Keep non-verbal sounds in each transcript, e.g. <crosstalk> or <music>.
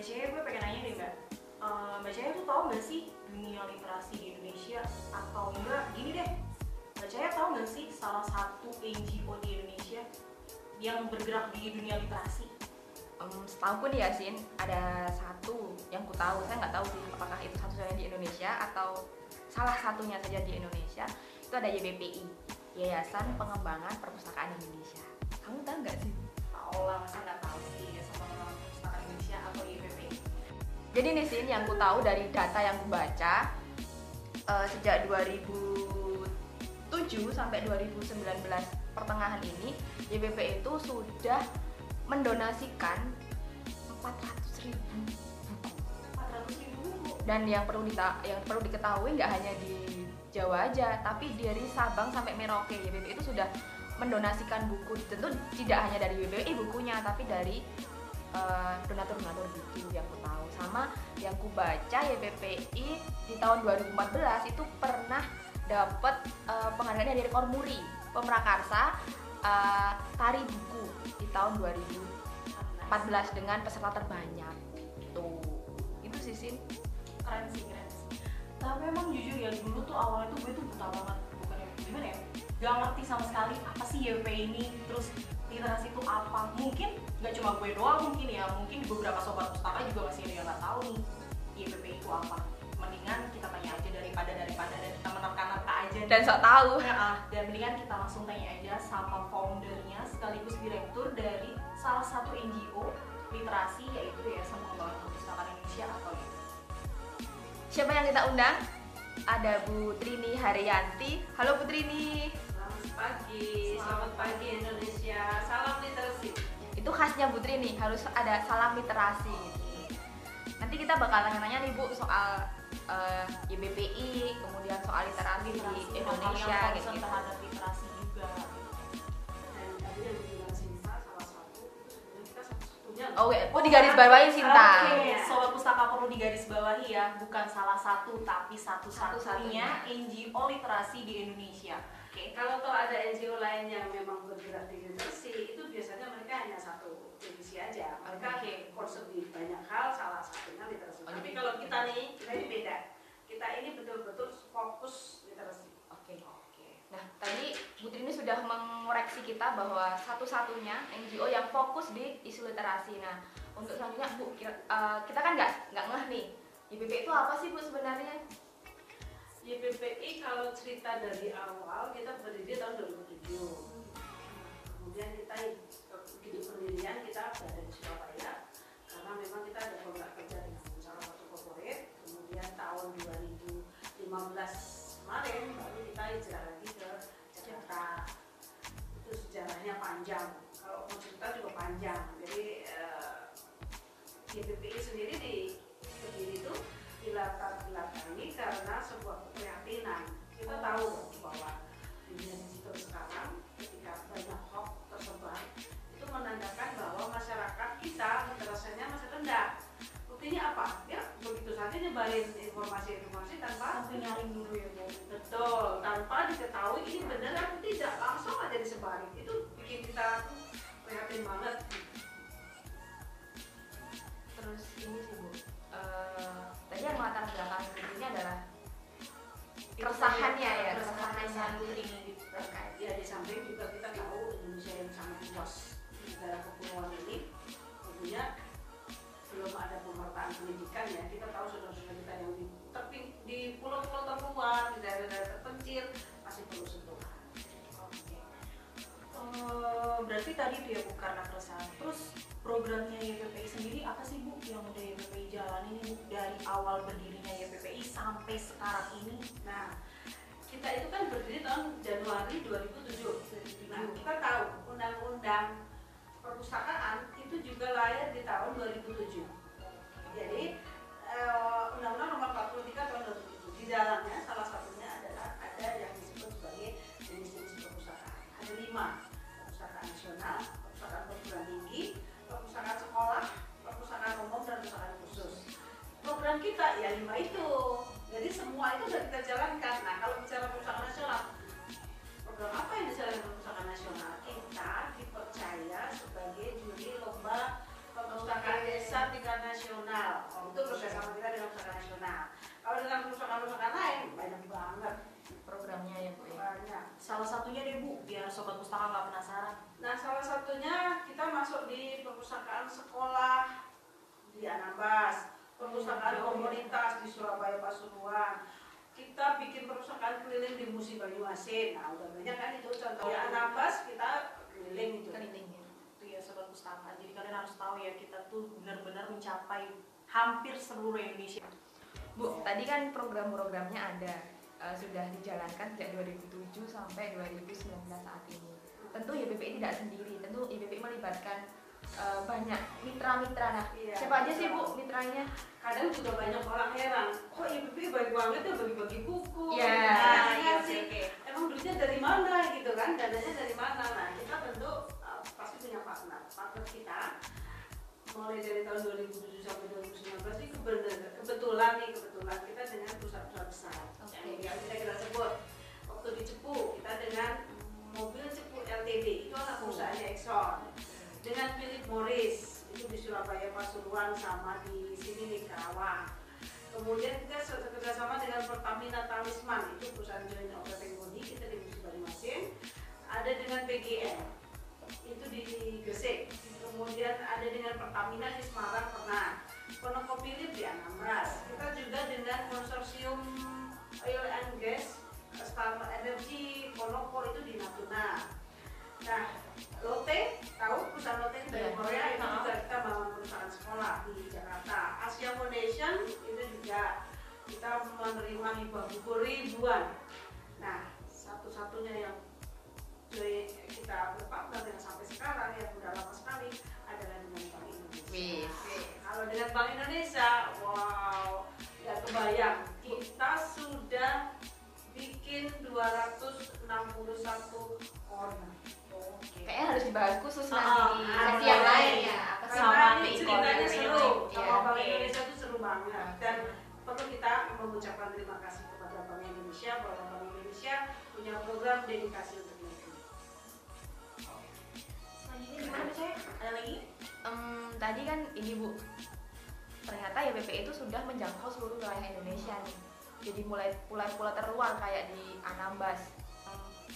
Mbak Cahaya gue pengen nanya deh Mbak. Eh, Mbak Cahaya tuh tahu nggak sih dunia literasi di Indonesia atau enggak? Gini deh Mbak Cahaya tahu nggak sih salah satu NGO di Indonesia yang bergerak di dunia literasi? Um, setahu nih Yasin ada satu yang ku tahu. Saya nggak tahu sih apakah itu satu-satunya di Indonesia atau salah satunya saja di Indonesia. Itu ada YBPI Yayasan Pengembangan Perpustakaan Indonesia. Kamu tahu nggak sih tahu lah masa nggak tahu sih Jadi nih Sin, yang ku tahu dari data yang ku baca eh, sejak 2007 sampai 2019 pertengahan ini YBP itu sudah mendonasikan 400 ribu. buku 400 ribu buku dan yang perlu dita- yang perlu diketahui nggak hanya di Jawa aja tapi dari Sabang sampai Merauke YBP itu sudah mendonasikan buku. Tentu tidak hanya dari YBI bukunya tapi dari eh, donatur-donatur gitu yang ku tahu sama yang ku baca YBPI di tahun 2014 itu pernah dapat eh, penghargaan dari Kormuri pemrakarsa eh, tari buku di tahun 2014 dengan peserta terbanyak. Tuh itu sih Sin. Keren sih keren tapi emang jujur ya dulu tuh awalnya tuh gue tuh buta banget bukan ya gimana ya gak ngerti sama sekali apa sih YP ini terus literasi itu apa mungkin nggak cuma gue doang mungkin ya mungkin beberapa sobat pustaka juga masih ada yang nggak tahu nih YPP itu apa mendingan kita tanya aja daripada daripada dan kita menerka-nerka aja dan sok tahu Ya, ah, dan mendingan kita langsung tanya aja sama foundernya sekaligus direktur dari salah satu NGO literasi yaitu Yayasan Pengembangan Perpustakaan Indonesia atau YPP. Siapa yang kita undang? Ada Bu Trini Haryanti. Halo Bu Trini. Selamat pagi, selamat pagi Indonesia. Salam literasi. Itu khasnya Bu Trini, harus ada salam literasi. Nanti kita bakal tanya-tanya nih Bu soal eh, YBPI, kemudian soal literasi di Indonesia Hal-hal yang gitu. terhadap literasi juga satu. Oh, oh di garis bawahi Sinta. Oke, sobat pustaka perlu digarisbawahi ya, bukan salah satu tapi satu-satunya NGO literasi di Indonesia. Oke. Kalau toh ada NGO lain yang memang bergerak di literasi, itu biasanya mereka hanya satu divisi aja. Mereka Oke. concern di banyak hal, salah satunya literasi. Oh, Tapi kalau kita nih, kita ini beda. Kita ini betul-betul fokus literasi. Oke. Nah, tadi Bu Trini sudah mengoreksi kita bahwa satu-satunya NGO yang fokus di isu literasi. Nah, untuk selanjutnya Bu, eh, kita kan nggak nggak ngeh nih. YBP itu apa sih Bu sebenarnya? YPPI kalau cerita dari awal kita berdiri tahun 2007 kemudian kita begitu pendirian kita berada di Surabaya. Karena memang kita ada kontrak kerja dengan salah satu corporate. Kemudian tahun 2015 kemarin baru kita hijrah lagi ke Jakarta. Itu sejarahnya panjang. Kalau mau cerita juga panjang. Jadi eh, YPPI sendiri di berdiri itu dilatar kita pemertaan pendidikan ya kita tahu saudara-saudara kita yang di terping- di pulau-pulau terluar di daerah-daerah terpencil masih perlu sentuhan Oke. Eh, berarti tadi itu ya Bu karena keresahan. Terus programnya YPPI sendiri apa sih Bu yang udah YPPI jalanin Bu dari awal berdirinya YPPI sampai sekarang ini? Nah, kita itu kan berdiri tahun Januari 2007. Nah, kita tahu undang-undang perpustakaan itu juga lahir di tahun 2007. Jadi, eh, undang-undang nomor 43 tahun 2007 di dalamnya masuk di perpustakaan sekolah di Anambas, perpustakaan komunitas di Surabaya Pasuruan. Kita bikin perpustakaan keliling di Musi Banyuasin. Nah, udah banyak kan itu contoh di Anambas kita keliling itu. keliling ya. itu ya sobat pustaka jadi kalian harus tahu ya kita tuh benar-benar mencapai hampir seluruh Indonesia Bu, tadi kan program-programnya ada eh, sudah dijalankan sejak 2007 sampai 2019 saat ini. Tentu YBPI tidak sendiri, tentu YBPI melibatkan eh, banyak mitra-mitra. Nah, Iya, siapa aja sih. Bu mitranya? Kadang juga banyak orang heran, kok IPB baik banget ya bagi-bagi buku. Iya. Nah, iya, sih. oke. emang duitnya dari mana gitu kan dananya dari mana nah kita tentu uh, pasti punya partner partner kita mulai dari tahun 2007 sampai 2019 ini kebenar- kebetulan nih kebetulan kita dengan perusahaan-perusahaan besar Oke. yang, yang bisa kita sebut waktu di Cepu kita dengan mobil Cepu LTD itu anak perusahaannya Exxon. Dengan Philip Morris itu di Surabaya Pasuruan sama di sini di Karawang kemudian kita kerjasama dengan Pertamina Talisman itu perusahaan joint operating body kita di Musi Banyuasin ada dengan PGN itu di Gresik. Kemudian ada dengan Pertamina di Semarang pernah. Konokopilip di Anambas kita juga dengan konsorsium oil and gas Star Energy nah Lotte tahu perusahaan Lotte dari Iya. Korea itu juga kita bangun perusahaan sekolah di Jakarta Asia Foundation itu juga kita menerima hibah buku ribuan nah satu-satunya yang kita berpartner dengan sampai sekarang yang udah lama sekali adalah dengan Bank Indonesia. Kalau dengan Bank Indonesia, wow, nggak kebayang kita sudah bikin 261 corner. oke Kayaknya harus dibahas khusus Ah, nanti di ah, sesi yang lain ya. Apa sih Sama Karena ini ceritanya seru, sama Iya. Bank. Indonesia itu seru banget dan perlu kita mengucapkan terima kasih kepada Bank Indonesia bahwa Bank Indonesia punya program dedikasi untuk negeri. selanjutnya gimana Cek? ada lagi Em, tadi kan ini Bu, ternyata YBPI itu sudah menjangkau seluruh wilayah Indonesia nih. Jadi mulai pulau-pulau terluar kayak di Anambas.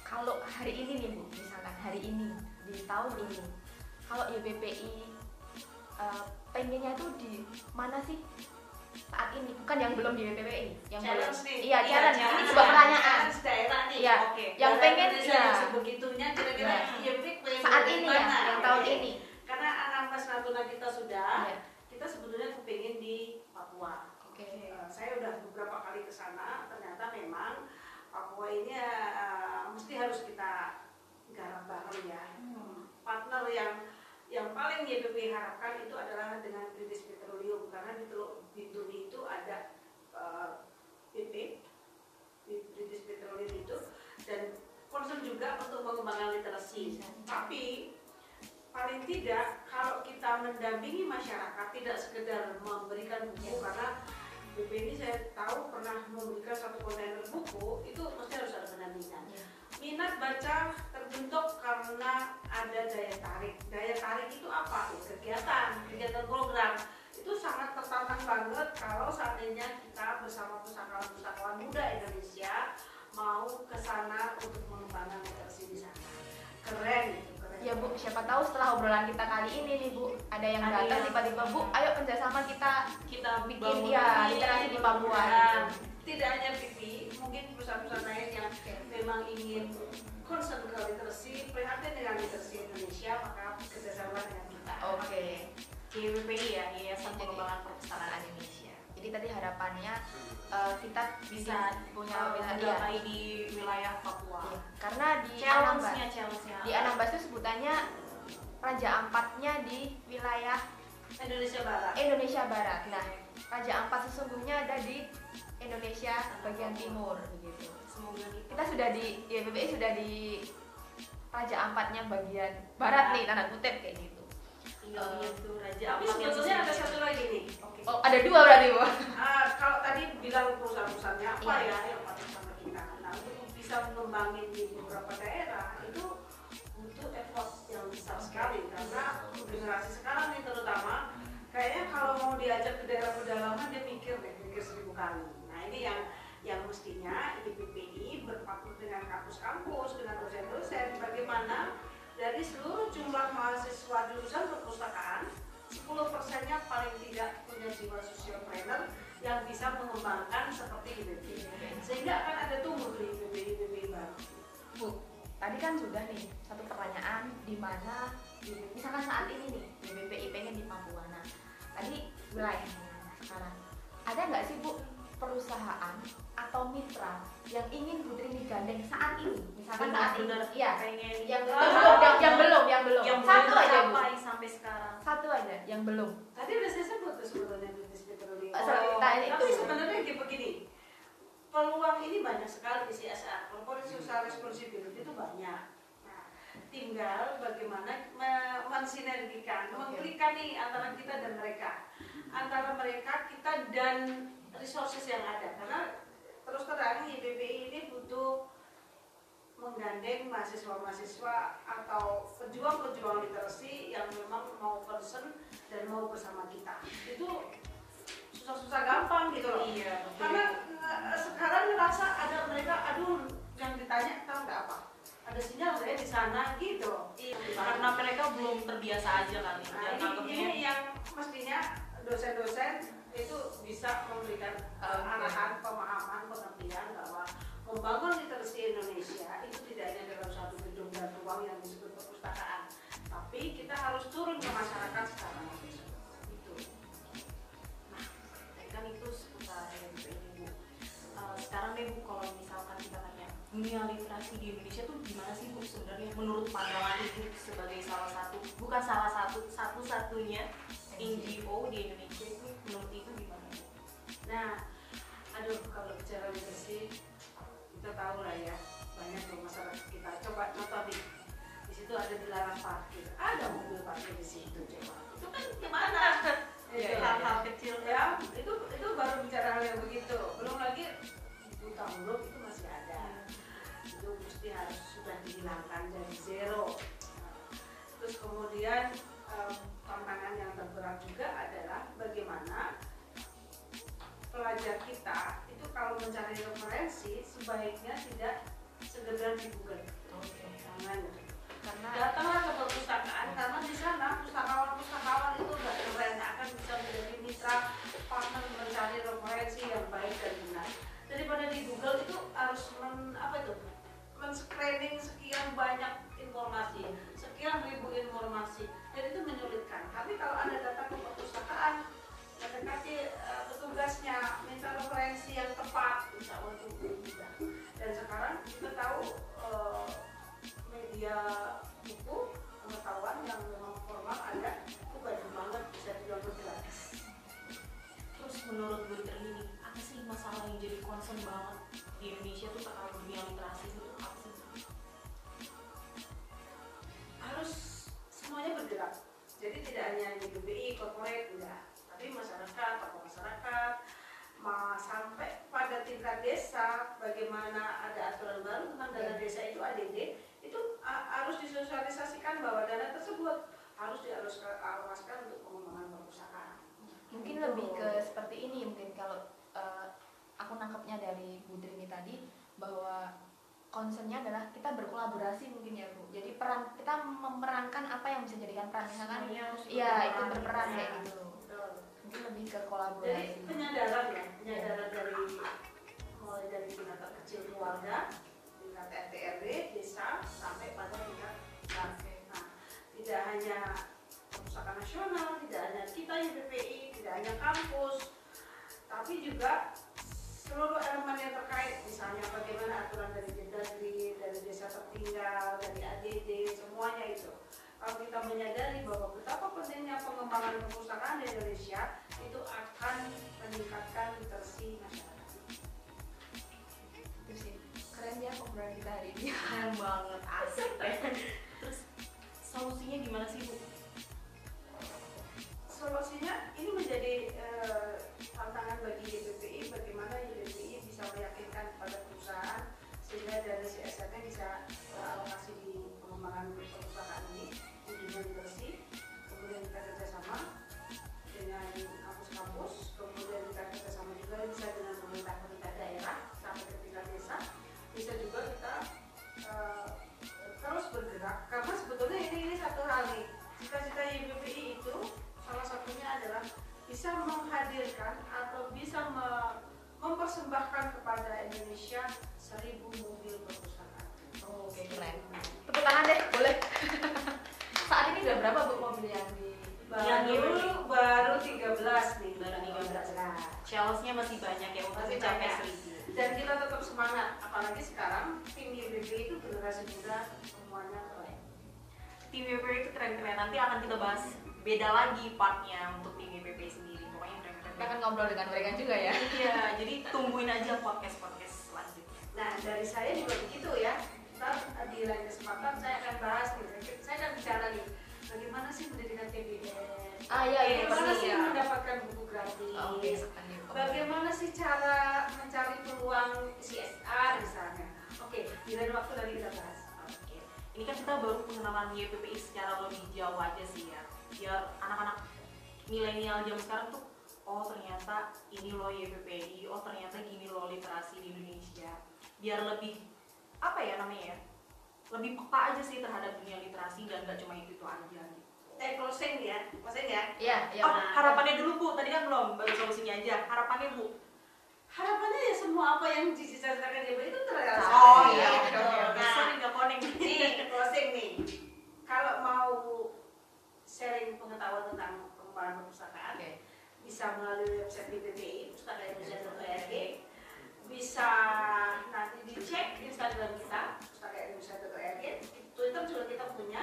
Kalau hari ini nih Bu, misalkan hari ini di tahun ini, kalau YBPI eh, pengennya tuh di mana sih saat ini? Bukan yang belum di YBPI, yang belum. challenge nih. Iya, challenge. Ini challenge. sebuah pertanyaan. Challenge daerah nih. Iya. oke Yang pengen ya. sebegitunya kira-kira iya pengen Saat ini ya, yang tahun ini. Karena Anambas Natuna kita sudah, Iya. kita sebetulnya kepingin di Papua. Oke. Eh, saya udah beberapa kali ke sana, ternyata memang Papua ini eh, mesti harus kita garap bareng ya. Hmm. Partner yang yang paling YPP harapkan itu adalah dengan British Petroleum karena di Teluk Bintuni itu ada eh, BP British Petroleum itu dan concern juga untuk mengembangkan literasi. Bisa. Tapi paling tidak kalau kita mendampingi masyarakat tidak sekedar memberikan buku karena BP ini saya tahu pernah memberikan satu kontainer buku itu mesti harus ada pendampingan. Iya. Minat baca terbentuk karena ada daya tarik. Daya tarik itu apa? Ya, kegiatan, kegiatan program itu sangat tertantang banget kalau seandainya kita bersama pustakawan-pustakawan muda Indonesia mau ke sana untuk mengembangkan literasi di sana. Keren itu, keren. Ya Bu, siapa tahu setelah obrolan kita kali ini nih Bu, ada yang Ada datang tiba-tiba Bu, ayo kerjasama kita kita Bikin, ya, literasi di Papua gitu. Tidak hanya pipi, mungkin perusahaan-perusahaan lain yang memang ingin concern ke literasi, prihatin dengan literasi Indonesia, maka kerjasama dengan kita. Oke. YPPI ya Yayasan Pengembangan Perpustakaan Indonesia. Jadi tadi harapannya eh, kita bisa punya uh, wilayah mendapai di wilayah Papua Iya. Karena di Anambas, di Anambas itu sebutannya Raja Ampatnya di wilayah Indonesia Barat. Indonesia Barat. Nah, Raja Ampat sesungguhnya ada di Indonesia bagian timur begitu. semoga kita Kita sudah di ya BBI sudah di Raja Ampatnya bagian barat nih tanda kutip kayak gitu. tinggal lihat tuh Raja Tapi Ampat yang sebetulnya ada satu lagi nih. Oke. Oh, ada dua berarti, Bu. Ah, kalau tadi bilang perusahaan-perusahaannya apa Iya. ya yang patut sama kita. Nah, untuk bisa mengembangin di beberapa daerah itu butuh effort yang besar sekali karena generasi sekarang nih terutama kayaknya kalau mau diajak ke daerah pedalaman dia mikir deh, mikir seribu kali. Nah, ini yang yang mestinya IPPI berpartner dengan kampus-kampus, dengan dosen-dosen, bagaimana dari seluruh jumlah mahasiswa jurusan perpustakaan 10 persennya paling tidak punya jiwa sociopreneur yang bisa mengembangkan seperti IBB sehingga akan ada tumbuh di IBB baru. Bu, tadi kan sudah nih satu pertanyaan di mana misalkan saat ini nih BBPI pengen di Papua. Nah, tadi wilayahnya sekarang. Ada nggak sih Bu perusahaan atau mitra yang ingin Putri ini gandeng saat ini? Misalkan saat ini, benar-benar iya. pengen Yang belum, yang, yang belum, yang belum. yang Satu belum aja Bu. sampai sekarang Satu aja yang belum. tadi udah saya sebut tuh sebetulnya bisnis petroleum Oh, tapi itu. sebenarnya kayak begini peluang ini banyak sekali di CSR corporate social responsibility itu banyak nah, tinggal bagaimana me- mensinergikan Oke. mengklikan nih antara kita dan mereka antara mereka kita dan resources yang ada. Karena terus terang IBBI ini butuh menggandeng mahasiswa-mahasiswa atau pejuang-pejuang literasi yang memang mau concern dan mau bersama kita. Itu susah-susah gampang gitu loh. Iya betul. karena eh, sekarang ngerasa ada mereka aduh yang ditanya tahu nggak apa? Ada sinyal saya di sana gitu. Iya, karena mereka belum terbiasa aja kali nah, dan ini, ini yang mestinya dosen-dosen itu bisa memberikan Oke. arahan pemahaman pengertian bahwa membangun literasi Indonesia itu tidak hanya dalam satu gedung dan ruang yang disebut perpustakaan tapi kita harus turun ke masyarakat secara langsung itu Tadi kan itu seputar MPI Bu. Eh, sekarang Bu, kalau misalkan kita tanya dunia literasi di Indonesia tuh gimana sih Bu sebenarnya menurut pandangan Ibu sebagai salah satu bukan salah satu satu-satunya NGO di Indonesia menurut Tri ini apa sih masalah yang jadi concern banget aku nangkepnya dari Bu Drini tadi bahwa concernnya adalah kita berkolaborasi mungkin ya Bu jadi peran kita memerankan apa yang bisa jadikan peran misalkan Semuanya harus iya itu berperan, ya. kayak gitu Betul. mungkin lebih ke Jadi kolaborasi penyadaran ya, penyadaran dari mulai dari tingkat terkecil keluarga, tingkat RT RW, desa sampai pada tingkat bank. Nah, tidak hanya perpustakaan nasional, tidak hanya kita YBPI, tidak hanya kampus, tapi juga seluruh elemen yang terkait, misalnya bagaimana aturan dari Dendagri, dari desa tertinggal, dari ADD, semuanya itu. Kalau kita menyadari bahwa betapa pentingnya pengembangan perpustakaan di Indonesia, itu akan meningkatkan bisa menghadirkan atau bisa me- mempersembahkan kepada Indonesia seribu mobil perpustakaan. Oke keren. Tepuk tangan deh, boleh. <laughs> Saat ini udah berapa bu mobil yang di Yang Baru baru 13 nih, Baru 13. Nah, Shells-nya masih banyak ya untuk mencapai banyak. seribu. dan kita tetap semangat apalagi sekarang tim YPPI itu generasi muda semuanya keren. Tim WPP itu keren-keren. Nanti akan kita bahas beda lagi partnya untuk tim keren-keren. Kita akan ngobrol dengan mereka juga ya. Iya, jadi tungguin aja podcast-podcast selanjutnya. Nah dari saya juga begitu ya. Ntar di lain kesempatan saya akan bahas nih. Saya akan bicara nih bagaimana sih pendidikan TBS. Ah, iya, iya, Bagaimana pasti, sih ya. mendapatkan buku gratis. Oke, akan di- Bagaimana sih cara mencari peluang CSR misalnya. Oke, di lain waktu lagi kita bahas. Oke. Ini kan kita baru pengenalan YPPI secara lebih jauh aja sih ya. Biar anak-anak milenial jam sekarang tuh oh ternyata ini loh YPPI, oh ternyata gini loh literasi di Indonesia. Biar lebih apa ya namanya ya? Lebih peka aja sih terhadap dunia literasi dan gak cuma itu itu aja gitu. Eh closing ya, closing ya. Iya, iya. Oh, benar. harapannya dulu Bu, tadi kan belum, baru solusinya aja. Harapannya Bu. Harapannya ya semua apa yang dicita-citakan YPPI itu terrealisasi. Oh iya, iya, oke, oke, oke. Sorry nggak connect. <laughs> nih closing nih kalau mau sharing pengetahuan tentang pengembangan perpustakaan. Bisa melalui website BPPI pustakaindonesia.org bisa nanti dicek Instagram kita pustakaindonesia.org Twitter juga kita punya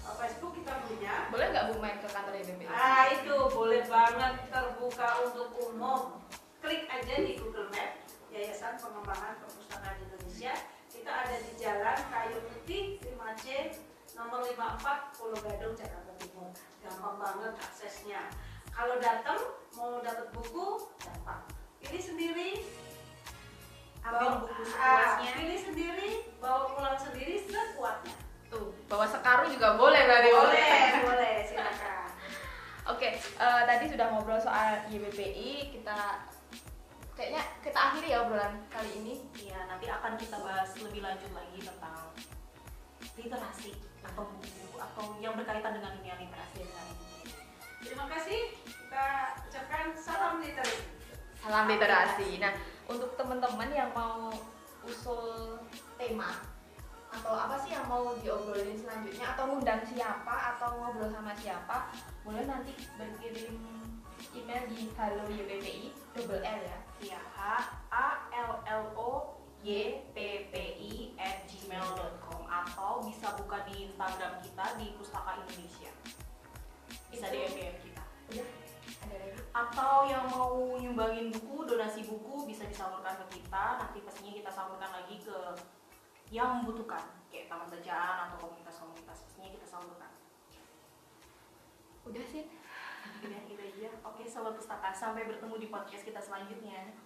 eh, Facebook kita punya Boleh nggak bu main ke kantor IBB? Ah itu boleh banget terbuka untuk umum. Klik aja di Google Map Yayasan Pengembangan Perpustakaan Indonesia. Kita ada di Jalan Kayu Putih 5C nomor 54 Pulau Gadung Jakarta Timur. Gampang banget aksesnya. Kalau datang mau dapat buku gampang. Pilih sendiri. Ambil buku Ah, sepuasnya. pilih sendiri, bawa pulang sendiri sekuatnya. Tuh, bawa sekarang juga boleh berarti? Boleh, <laughs> boleh, silakan. Oke, eh, tadi sudah ngobrol soal YBPI, kita kayaknya kita akhiri ya obrolan kali ini. Iya, nanti akan kita bahas lebih lanjut lagi tentang literasi atau buku atau yang berkaitan dengan dunia literasi dan Terima kasih. Kita ucapkan salam literasi. Salam literasi. Nah, untuk teman-teman yang mau usul tema atau apa sih yang mau diobrolin selanjutnya atau ngundang siapa atau ngobrol sama siapa, boleh nanti berkirim email di halo YPPI double L ya. Yang membutuhkan, kayak taman bacaan atau komunitas-komunitas. Pastinya kita salurkan. Udah sih. Udah gitu aja. Oke, sobat pustaka, sampai bertemu di podcast kita selanjutnya.